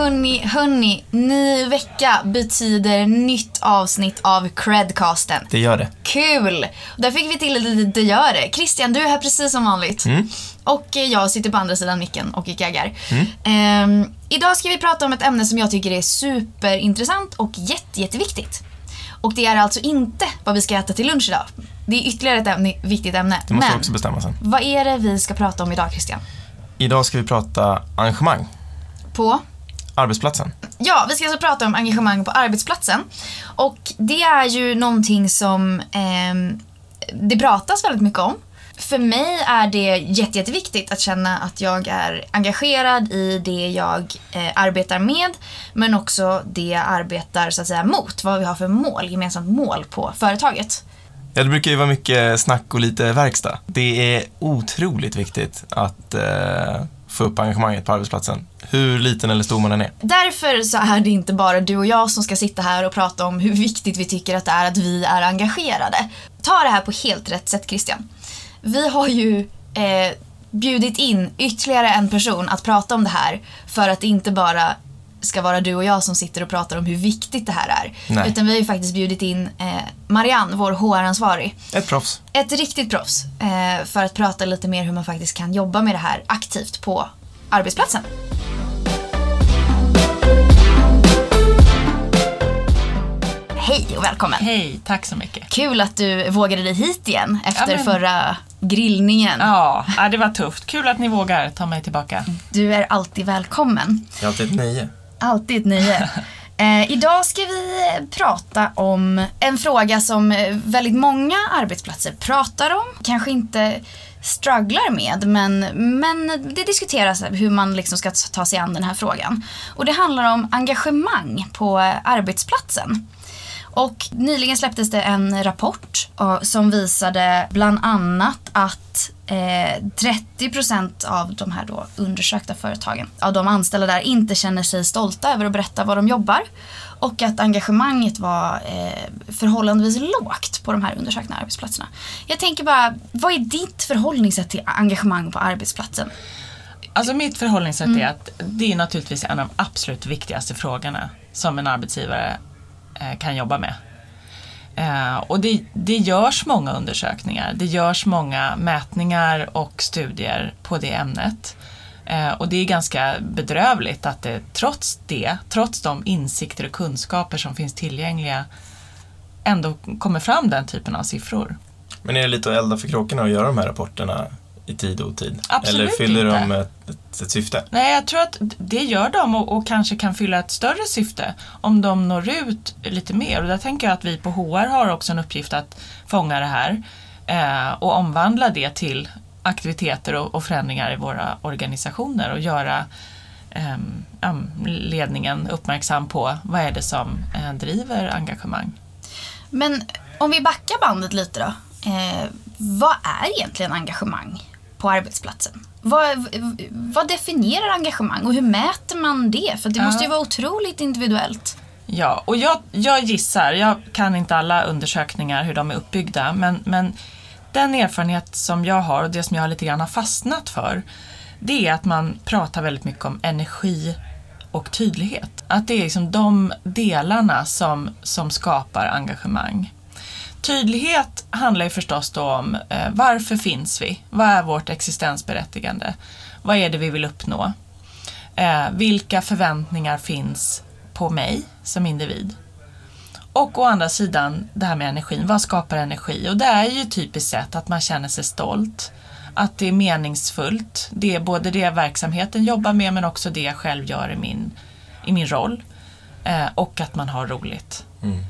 Hörni, hörni, ny vecka betyder nytt avsnitt av Credcasten. Det gör det. Kul! Där fick vi till ett litet det gör det. Christian, du är här precis som vanligt. Och eh, jag sitter på andra sidan micken och gaggar. Ehm, idag ska vi prata om ett ämne som jag tycker är superintressant och jätte, jätteviktigt. Och det är alltså inte vad vi ska äta till lunch idag. Det är ytterligare ett ämne, viktigt ämne. Det måste Men vi också bestämma sen. vad är det vi ska prata om idag, Christian? Idag ska vi prata engagemang. På? Arbetsplatsen. Ja, vi ska alltså prata om engagemang på arbetsplatsen. Och det är ju någonting som ehm, det pratas väldigt mycket om. För mig är det jätte, jätteviktigt att känna att jag är engagerad i det jag eh, arbetar med, men också det jag arbetar så att säga mot, vad vi har för mål, gemensamt mål på företaget. Ja, det brukar ju vara mycket snack och lite verkstad. Det är otroligt viktigt att eh, få upp engagemanget på arbetsplatsen. Hur liten eller stor man än är. Därför så är det inte bara du och jag som ska sitta här och prata om hur viktigt vi tycker att det är att vi är engagerade. Ta det här på helt rätt sätt Christian. Vi har ju eh, bjudit in ytterligare en person att prata om det här för att det inte bara ska vara du och jag som sitter och pratar om hur viktigt det här är. Nej. Utan vi har ju faktiskt bjudit in eh, Marianne, vår HR-ansvarig. Ett proffs. Ett riktigt proffs eh, för att prata lite mer hur man faktiskt kan jobba med det här aktivt på arbetsplatsen. Hej och välkommen! Hej, tack så mycket. Kul att du vågade dig hit igen efter Ja, men- förra grillningen. Ja, det var tufft. Kul att ni vågar ta mig tillbaka. Du är alltid välkommen. Det är alltid ett nöje. Alltid ett nöje. Eh, idag ska vi prata om en fråga som väldigt många arbetsplatser pratar om. Kanske inte strugglar med, men, men det diskuteras hur man liksom ska ta sig an den här frågan. Och det handlar om engagemang på arbetsplatsen. Och nyligen släpptes det en rapport eh, som visade bland annat att eh, 30% av de här då undersökta företagen, av de anställda där, inte känner sig stolta över att berätta var de jobbar. Och att engagemanget var eh, förhållandevis lågt på de här undersökta arbetsplatserna. Jag tänker bara, vad är ditt förhållningssätt till engagemang på arbetsplatsen? Alltså mitt förhållningssätt är att det är naturligtvis en av de absolut viktigaste frågorna som en arbetsgivare eh, Eh, kan jobba med. Eh, och det, det görs många undersökningar, det görs många mätningar och studier på det ämnet. Eh, och det är ganska bedrövligt att det trots det, trots de insikter och kunskaper som finns tillgängliga, ändå kommer fram den typen av siffror. Men är det lite att elda för kråkorna att göra de här rapporterna i tid och otid? Absolut Eller fyller inte. de ett, ett, ett syfte? Nej, jag tror att det gör de och, och kanske kan fylla ett större syfte om de når ut lite mer. Och där tänker jag att vi på HR har också en uppgift att fånga det här eh, och omvandla det till aktiviteter och, och förändringar i våra organisationer och göra ja, ledningen uppmärksam på vad är det som eh, driver engagemang. Men om vi backar bandet lite då. Eh, vad är egentligen engagemang på arbetsplatsen? Vad, vad definierar engagemang och hur mäter man det? För det måste ju vara otroligt individuellt. Ja, och jag, jag gissar, jag kan inte alla undersökningar hur de är uppbyggda, men, men den erfarenhet som jag har och det som jag lite grann har fastnat för, det är att man pratar väldigt mycket om energi och tydlighet. Att det är liksom de delarna som, som skapar engagemang. Tydlighet handlar ju förstås då om eh, varför finns vi? Vad är vårt existensberättigande? Vad är det vi vill uppnå? Eh, vilka förväntningar finns på mig som individ? Och å andra sidan det här med energin. Vad skapar energi? Och det är ju typiskt sett att man känner sig stolt. Att det är meningsfullt. Det är både det verksamheten jobbar med men också det jag själv gör i min, i min roll. Eh, och att man har roligt. Mm.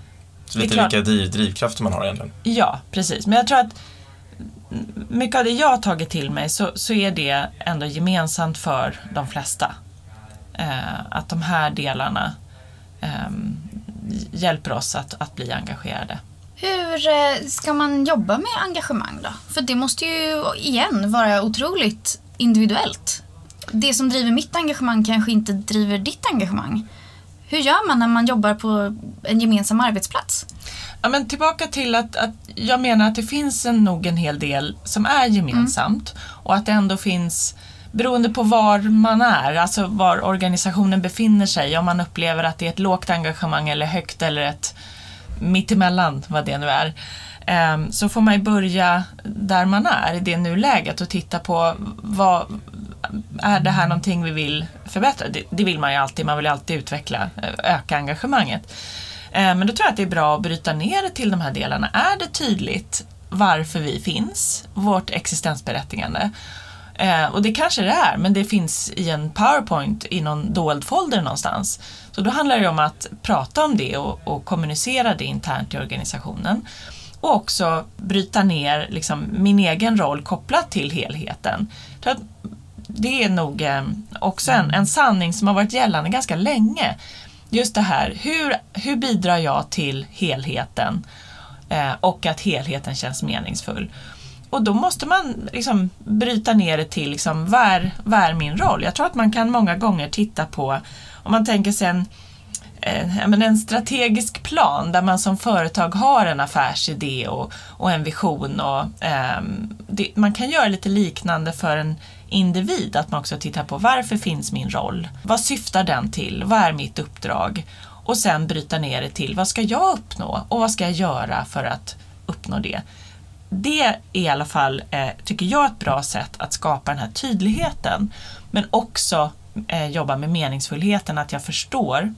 Så lite klart. vilka driv, drivkrafter man har egentligen. Ja, precis. Men jag tror att mycket av det jag har tagit till mig så, så är det ändå gemensamt för de flesta. Eh, att de här delarna ehm, hjälper oss att, att bli engagerade. Hur eh, ska man jobba med engagemang då? För det måste ju igen vara otroligt individuellt. Det som driver mitt engagemang kanske inte driver ditt engagemang. Hur gör man när man jobbar på en gemensam arbetsplats? Ja, men tillbaka till att, att jag menar att det finns en, nog en hel del som är gemensamt och att det ändå finns beroende på var man är, alltså var organisationen befinner sig, om man upplever att det är ett lågt engagemang eller högt eller ett mittemellan, vad det nu är, ehm, så får man ju börja där man är i det nuläget och titta på vad, är det här någonting vi vill förbättra? Det, det vill man ju alltid, man vill ju alltid utveckla, eh, öka engagemanget. Eh, men då tror jag att det är bra att bryta ner det till de här delarna. Är det tydligt varför vi finns, vårt existensberättigande? Eh, och det kanske det är, men det finns i en powerpoint i någon dold folder någonstans. Så då handlar det om att prata om det och, och kommunicera det internt i organisationen. Och också bryta ner liksom, min egen roll kopplat till helheten. Det är nog eh, också en, en sanning som har varit gällande ganska länge. Just det här, hur, hur bidrar jag till helheten eh, och att helheten känns meningsfull? Och då måste man liksom bryta ner det till liksom, vad, är, vad är min roll? Jag tror att man kan många gånger titta på, om man tänker sig en, eh, en strategisk plan där man som företag har en affärsidé och, och en vision. Och, eh, det, man kan göra lite liknande för en individ, att man också tittar på varför finns min roll? Vad syftar den till? Vad är mitt uppdrag? Och sen bryta ner det till vad ska jag uppnå och vad ska jag göra för att uppnå det? det är i alla fall, eh, tycker jag, ett bra sätt att skapa den här tydligheten. Men också eh, jobba med meningsfullheten, att jag förstår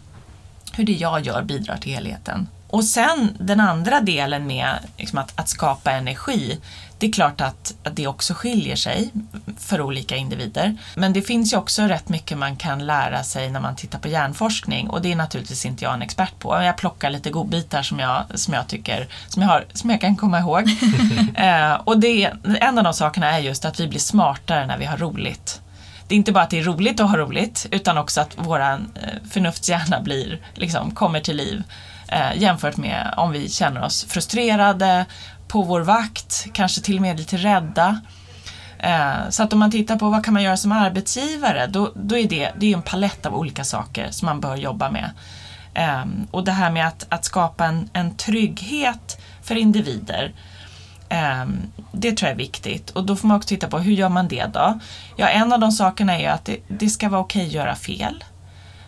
hur det jag gör bidrar till helheten. Och sen den andra delen med liksom att, att, skapa energi. Det är klart att, att, det också skiljer sig för olika individer. Men det finns ju också rätt mycket man kan lära sig när man tittar på hjärnforskning och det är naturligtvis inte jag en expert på. Jag plockar lite godbitar som jag, som jag tycker, som jag, har, som jag kan komma ihåg. eh, och det, en av de sakerna är just att vi blir smartare när vi har roligt det är inte bara att det är roligt att ha roligt utan också att våran eh, förnuftshjärna blir, liksom, kommer till liv eh, jämfört med om vi känner oss frustrerade, på vår vakt, kanske till och med lite rädda. Eh, så att om man tittar på vad kan man göra som arbetsgivare, då, då är det, det är en palett av olika saker som man bör jobba med. Eh, och det här med att, att skapa en, en trygghet för individer, eh, Ehm, det tror jag är viktigt. Och då får man också titta på hur gör man det då? Ja, en av de sakerna är ju att det, det ska vara okej att göra fel.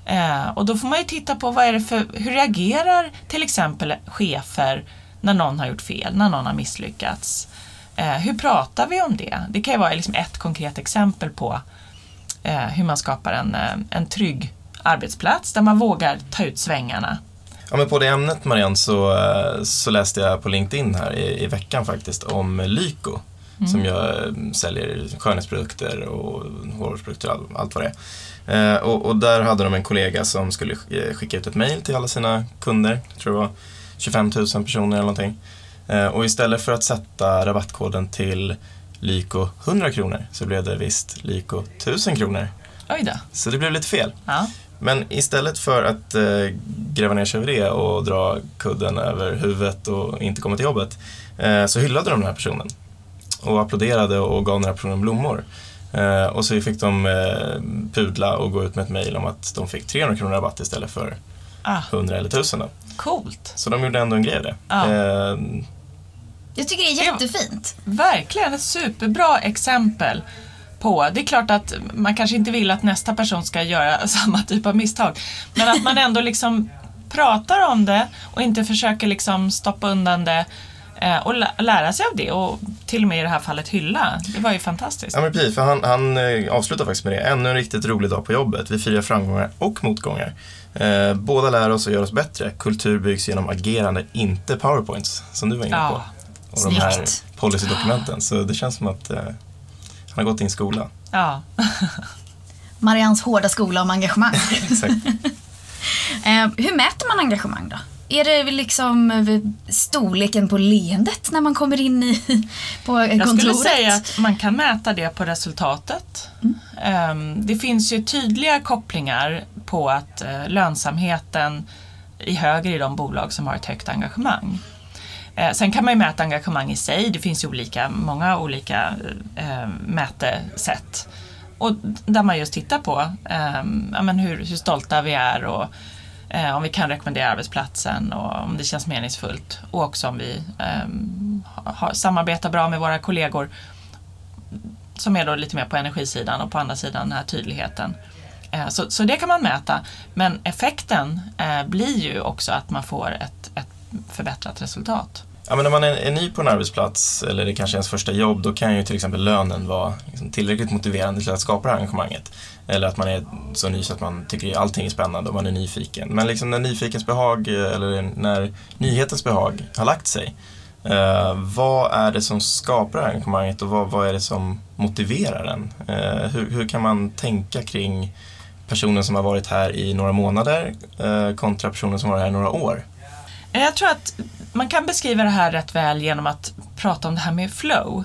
Ehm, och då får man ju titta på vad är det för, hur reagerar till exempel chefer när någon har gjort fel, när någon har misslyckats. Ehm, hur pratar vi om det? Det kan ju vara liksom ett konkret exempel på hur man skapar en, en trygg arbetsplats där man vågar ta ut svängarna. Ja, men på det ämnet Marianne så, eh, så läste jag på LinkedIn här i, i veckan faktiskt om Lyko mm. som jag säljer skönhetsprodukter och hårvårdsprodukter och allt vad det är. Eh, och, och, där hade de en kollega som skulle eh, skicka ut ett mail till alla sina kunder, jag tror det var 25 000 personer eller någonting. Eh, och istället för att sätta rabattkoden till Lyko 100 kronor så blev det visst Lyko 1000 kronor. Oj då. Så det blev lite fel. Ja. Men istället för att eh, gräva ner sig över det och dra kudden över huvudet och inte komma till jobbet eh, så hyllade de den här personen och applåderade och gav den här personen blommor. Eh, och så fick de eh, pudla och gå ut med ett mejl om att de fick 300 kronor rabatt istället för ah. 100 eller 1000. Då. Coolt. Så de gjorde ändå en grej av det. Ah. Eh, jag tycker det är jättefint. Verkligen, ett superbra exempel på. Det är klart att man kanske inte vill att nästa person ska göra samma typ av misstag. Men att man ändå liksom pratar om det och inte försöker liksom stoppa undan det Eh, och lära sig av det och till och med i det här fallet hylla. Det var ju fantastiskt. Ja men precis, för han, han eh, avslutar faktiskt med det. Ännu en riktigt rolig dag på jobbet. Vi firar framgångar och motgångar. Eh, båda lär oss och gör oss bättre. Kultur byggs genom agerande, inte powerpoints, som du var inne på. Ja, och de här policydokumenten. Så det känns som att eh, han har gått i en skola. Ja. Marians hårda skola om engagemang. Exakt. eh, hur mäter man engagemang då? Är det liksom eh, storleken på leendet när man kommer in i, på kontoret? Jag skulle säga att man kan mäta det på resultatet. Mm. Ehm, det finns ju tydliga kopplingar på att eh, lönsamheten är högre i de bolag som har ett högt engagemang. Eh, sen kan man ju mäta engagemang i sig. Det finns ju olika, många olika eh, mätesätt. Och där man just tittar på ehm, ja, men hur, hur stolta vi är och Eh, om vi kan rekommendera arbetsplatsen och om det känns meningsfullt och också om vi eh, har, samarbetar bra med våra kollegor. som är då lite mer på energisidan och på andra sidan den här tydligheten. Eh, så, så det kan man mäta. Men effekten eh, blir ju också att man får ett, ett förbättrat resultat. Ja, men när man är, är ny på en arbetsplats eller det kanske är ens första jobb då kan ju till exempel lönen vara liksom tillräckligt motiverande till att skapa det här engagemanget. Eller att man är så ny så att man tycker att allting är spännande och man är nyfiken. Men liksom när nyfikens behag eh, eller när nyhetens behag har lagt sig eh, vad är det som skapar det här engagemanget och vad, vad är det som motiverar den? Eh, hur, hur kan man tänka kring personen som har varit här i några månader eh, kontra personen som har varit här i några år? Jag tror att man kan beskriva det här rätt väl genom att prata om det här med flow.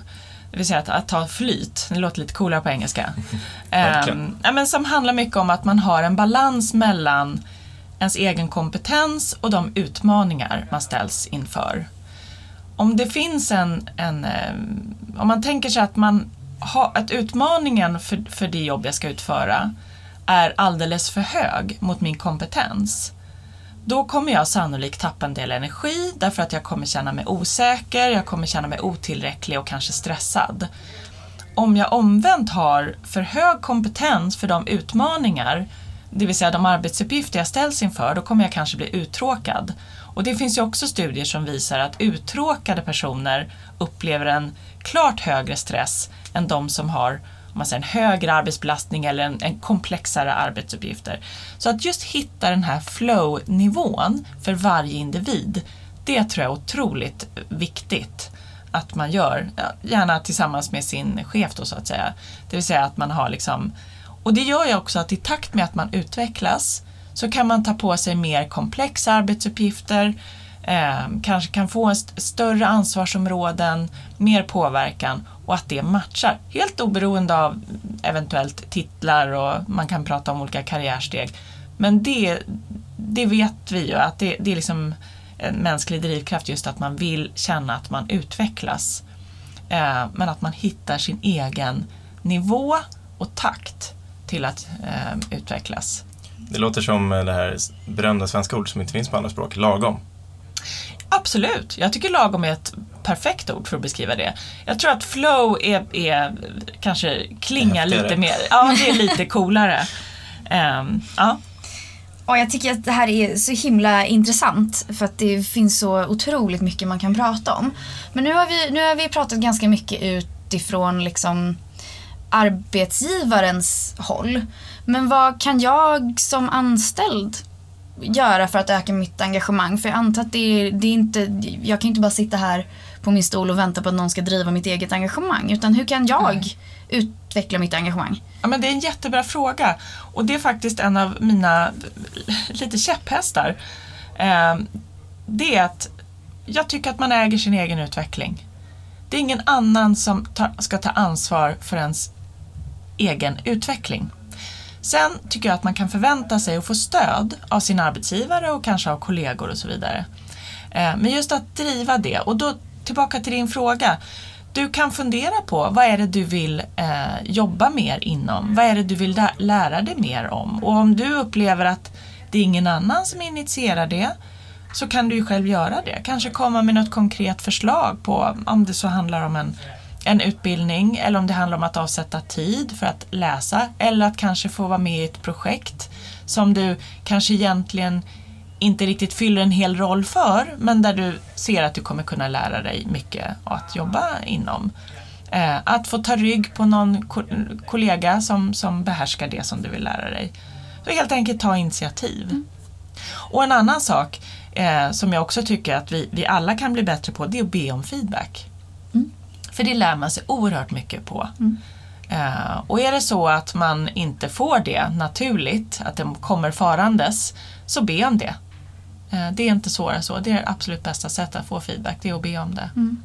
Det vill säga att, att ta flyt, det låter lite coolare på engelska. um, ja, men som handlar mycket om att man har en balans mellan ens egen kompetens och de utmaningar man ställs inför. Om det finns en, en um, om man tänker sig att man har, att utmaningen för, för det jobb jag ska utföra är alldeles för hög mot min kompetens då kommer jag sannolikt tappa en del energi därför att jag kommer känna mig osäker, jag kommer känna mig otillräcklig och kanske stressad. Om jag omvänt har för hög kompetens för de utmaningar, det vill säga de arbetsuppgifter jag ställs inför, då kommer jag kanske bli uttråkad. Och det finns ju också studier som visar att uttråkade personer upplever en klart högre stress än de som har man säger, en högre arbetsbelastning eller en, en komplexare arbetsuppgifter. Så att just hitta den här flow-nivån för varje individ, det tror jag är otroligt viktigt att man gör, gärna tillsammans med sin chef då så att säga. Det vill säga att man har liksom, och det gör ju också att i takt med att man utvecklas så kan man ta på sig mer komplexa arbetsuppgifter, eh, kanske kan få st större ansvarsområden, mer påverkan och att det matchar. Helt oberoende av eventuellt titlar och man kan prata om olika karriärsteg. Men det, det vet vi ju att det, det är liksom en mänsklig drivkraft just att man vill känna att man utvecklas. Eh, men att man hittar sin egen nivå och takt till att eh, utvecklas. Det låter som eh, det här berömda svenska ordet som inte finns på andra språk, lagom. Absolut, jag tycker lagom är ett perfekt ord för att beskriva det. Jag tror att flow är, är kanske klingar lite mer, ja det är lite coolare. Um, ja. Och jag tycker att det här är så himla intressant för att det finns så otroligt mycket man kan prata om. Men nu har vi, nu har vi pratat ganska mycket utifrån liksom arbetsgivarens håll. Men vad kan jag som anställd göra för att öka mitt engagemang? För jag antar att det är, det är inte, jag kan inte bara sitta här på min stol och vänta på att någon ska driva mitt eget engagemang. Utan hur kan jag mm. utveckla mitt engagemang? Ja, men det är en jättebra fråga. Och det är faktiskt en av mina lite käpphästar. Eh, det är att jag tycker att man äger sin egen utveckling. Det är ingen annan som tar, ska ta ansvar för ens egen utveckling. Sen tycker jag att man kan förvänta sig att få stöd av sin arbetsgivare och kanske av kollegor och så vidare. Eh, men just att driva det och då tillbaka till din fråga. Du kan fundera på vad är det du vill eh, jobba mer inom? Vad är det du vill lära dig mer om? Och om du upplever att det är ingen annan som initierar det så kan du ju själv göra det. Kanske komma med något konkret förslag på om det så handlar om en en utbildning eller om det handlar om att avsätta tid för att läsa eller att kanske få vara med i ett projekt som du kanske egentligen inte riktigt fyller en hel roll för men där du ser att du kommer kunna lära dig mycket att jobba inom. Eh, att få ta rygg på någon kollega som, som behärskar det som du vill lära dig. Så helt enkelt ta initiativ. Mm. Och en annan sak eh, som jag också tycker att vi, vi alla kan bli bättre på det är att be om feedback. Mm. För det lär man sig oerhört mycket på. Mm. Uh, och är det så att man inte får det naturligt, att det kommer farandes, så be om det. Uh, det är inte svårare så. Det är det absolut bästa sättet att få feedback, det är att be om det. Mm.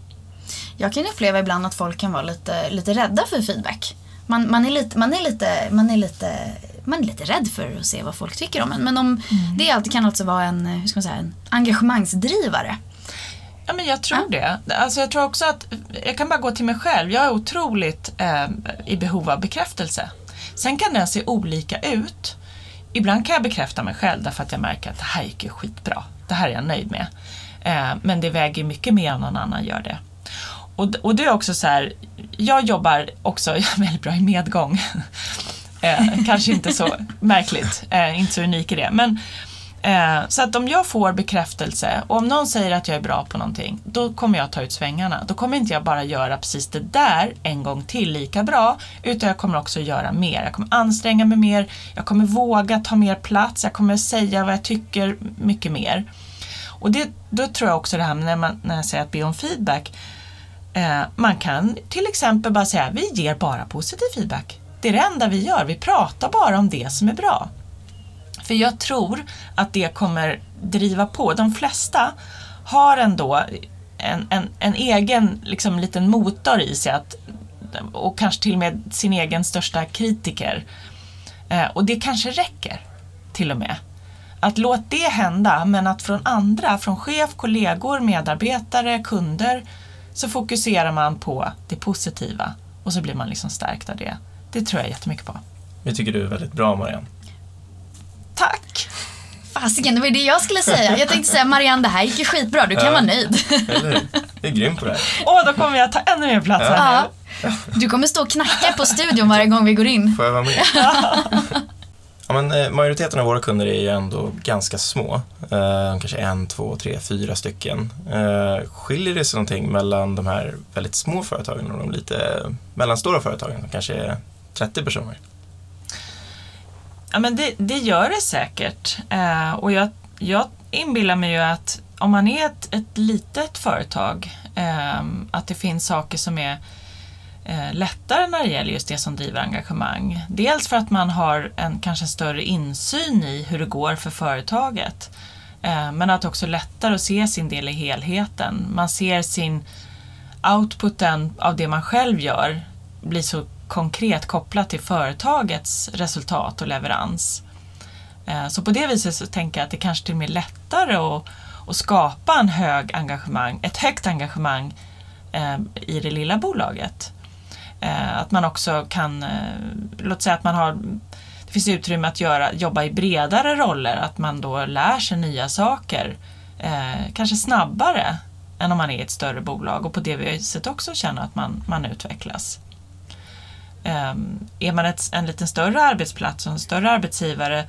Jag kan uppleva ibland att folk kan vara lite, lite rädda för feedback. Man, man, är lite, man, är lite, man, är lite, man är lite rädd för att se vad folk tycker om en. Men om, mm. det kan alltså vara en, hur ska man säga, en engagemangsdrivare. Ja, men jag tror ja. det. Alltså, jag tror också att, jag kan bara gå till mig själv, jag är otroligt eh, i behov av bekräftelse. Sen kan den se olika ut. Ibland kan jag bekräfta mig själv därför att jag märker att det här gick ju skitbra. Det här är jag nöjd med. Eh, men det väger mycket mer om någon annan gör det. och, och det är också så här, jag jobbar också väldigt bra i medgång. eh, kanske inte så märkligt, eh, inte så unik i det. Men, eh, så att om jag får bekräftelse och om någon säger att jag är bra på någonting, då kommer jag ta ut svängarna. Då kommer inte jag bara göra precis det där en gång till lika bra, utan jag kommer också göra mer. Jag kommer anstränga mig mer, jag kommer våga ta mer plats, jag kommer säga vad jag tycker mycket mer. Och det, då tror jag också det här med när, man, när jag säger att be om feedback, Eh, man kan till exempel bara säga vi ger bara positiv feedback. Det är det enda vi gör. Vi pratar bara om det som är bra. För jag tror att det kommer driva på. De flesta har ändå en, en, en egen liksom, liten motor i sig att, och kanske till och med sin egen största kritiker. Eh, och det kanske räcker till och med. Att låt det hända men att från andra, från chef, kollegor, medarbetare, kunder så fokuserar man på det positiva och så blir man liksom stärkt av det. Det tror jag jättemycket på. Vi tycker du är väldigt bra Marianne. Tack! Fasiken, det var det jag skulle säga. Jag tänkte säga Marianne, det här gick ju skitbra, du kan Ja. vara nöjd. Eller är grym på det här. Åh, då kommer jag ta ännu mer plats här nu. Ja. Du kommer stå och knacka på studion varje gång vi går in. Får jag vara med? Ja, men, eh, majoriteten av våra kunder är ju ändå ganska små. Eh, kanske en, två, tre, fyra stycken. Eh, skiljer det sig någonting mellan de här väldigt små företagen och de lite mellanstora företagen som kanske är 30 personer? Ja, men det, det gör det säkert. Eh, och jag, jag inbillar mig ju att om man är ett, ett litet företag, eh, att det finns saker som är eh, lättare när det gäller just det som driver engagemang. Dels för att man har en kanske större insyn i hur det går för företaget. Eh, men att det också är lättare att se sin del i helheten. Man ser sin outputen av det man själv gör blir så konkret kopplat till företagets resultat och leverans. Eh, så på det viset så tänker jag att det kanske till och med är lättare att, att skapa en hög engagemang, ett högt engagemang eh, i det lilla bolaget. Eh, att man också kan, låt säga att man har, det finns utrymme att göra, jobba i bredare roller, att man då lär sig nya saker, kanske snabbare än om man är i ett större bolag och på det viset också känna att man, man utvecklas. Ehm, är man ett, en lite större arbetsplats och en större arbetsgivare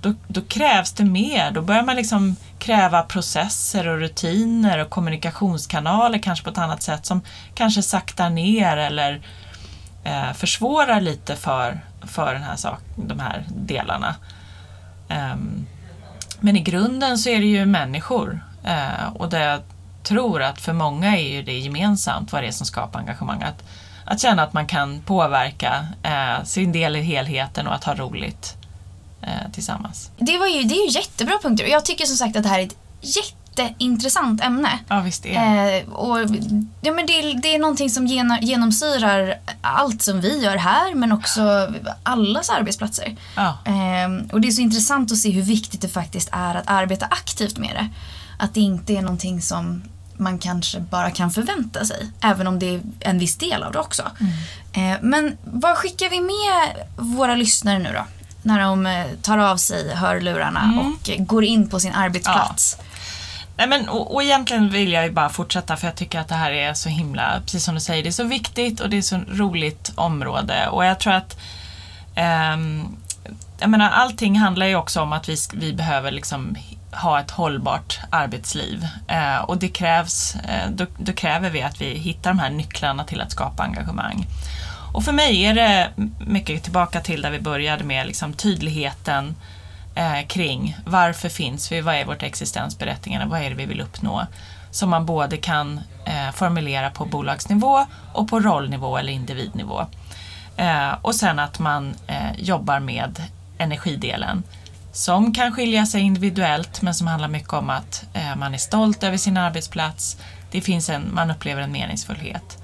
då, då krävs det mer. Då börjar man liksom kräva processer och rutiner och kommunikationskanaler kanske på ett annat sätt som kanske saktar ner eller eh, försvårar lite för, för den här sak, de här delarna. Um, men i grunden så är det ju människor eh, och det jag tror att för många är ju det gemensamt vad det är som skapar engagemang. Att, att känna att man kan påverka eh, sin del i helheten och att ha roligt eh, tillsammans. Det, var ju, det är ju jättebra punkter och jag tycker som sagt att det här är ett jätteintressant ämne. Ja, visst är det. Eh, och, ja, men det, det är någonting som geno- genomsyrar allt som vi gör här men också allas arbetsplatser. Ja. Ehm, och det är så intressant att se hur viktigt det faktiskt är att arbeta aktivt med det. Att det inte är någonting som man kanske bara kan förvänta sig. Även om det är en viss del av det också. Eh, men vad skickar vi med våra lyssnare nu då? När de eh, tar av sig hörlurarna och eh, går in på sin arbetsplats. Nej, men, och, och egentligen vill jag ju bara fortsätta för jag tycker att det här är så himla, precis som du säger, det är så viktigt och det är så roligt område. Och jag tror att ehm, jag menar, allting handlar ju också om att vi, vi behöver liksom ha ett hållbart arbetsliv. Eh, och det krävs, eh, då, då kräver vi att vi hittar de här nycklarna till att skapa engagemang. Och för mig är det mycket tillbaka till där vi började med liksom tydligheten eh, kring varför finns vi, vad är vårt existensberättigande, vad är det vi vill uppnå? Som man både kan eh, formulera på bolagsnivå och på rollnivå eller individnivå. Eh, och sen att man eh, jobbar med energidelen som kan skilja sig individuellt men som handlar mycket om att eh, man är stolt över sin arbetsplats, det finns en, man upplever en meningsfullhet.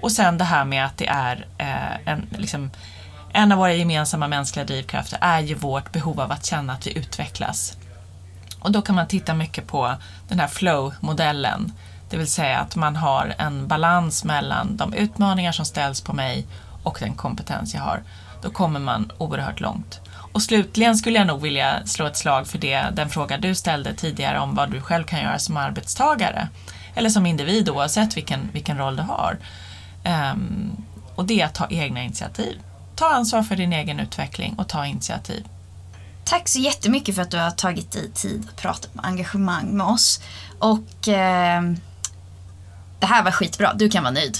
Och sen det här med att det är eh, en, liksom, en av våra gemensamma mänskliga drivkrafter är ju vårt behov av att känna att vi utvecklas. Och då kan man titta mycket på den här flow-modellen. Det vill säga att man har en balans mellan de utmaningar som ställs på mig och den kompetens jag har. Då kommer man oerhört långt. Och slutligen skulle jag nog vilja slå ett slag för det, den fråga du ställde tidigare om vad du själv kan göra som arbetstagare. eller som individ oavsett vilken, vilken roll du har. Um, och det är att ta egna initiativ. Ta ansvar för din egen utveckling och ta initiativ. Tack så jättemycket för att du har tagit dig tid att prata med engagemang med oss. Och eh, det här var skitbra, du kan vara nöjd.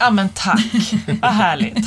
Ja men tack, vad härligt.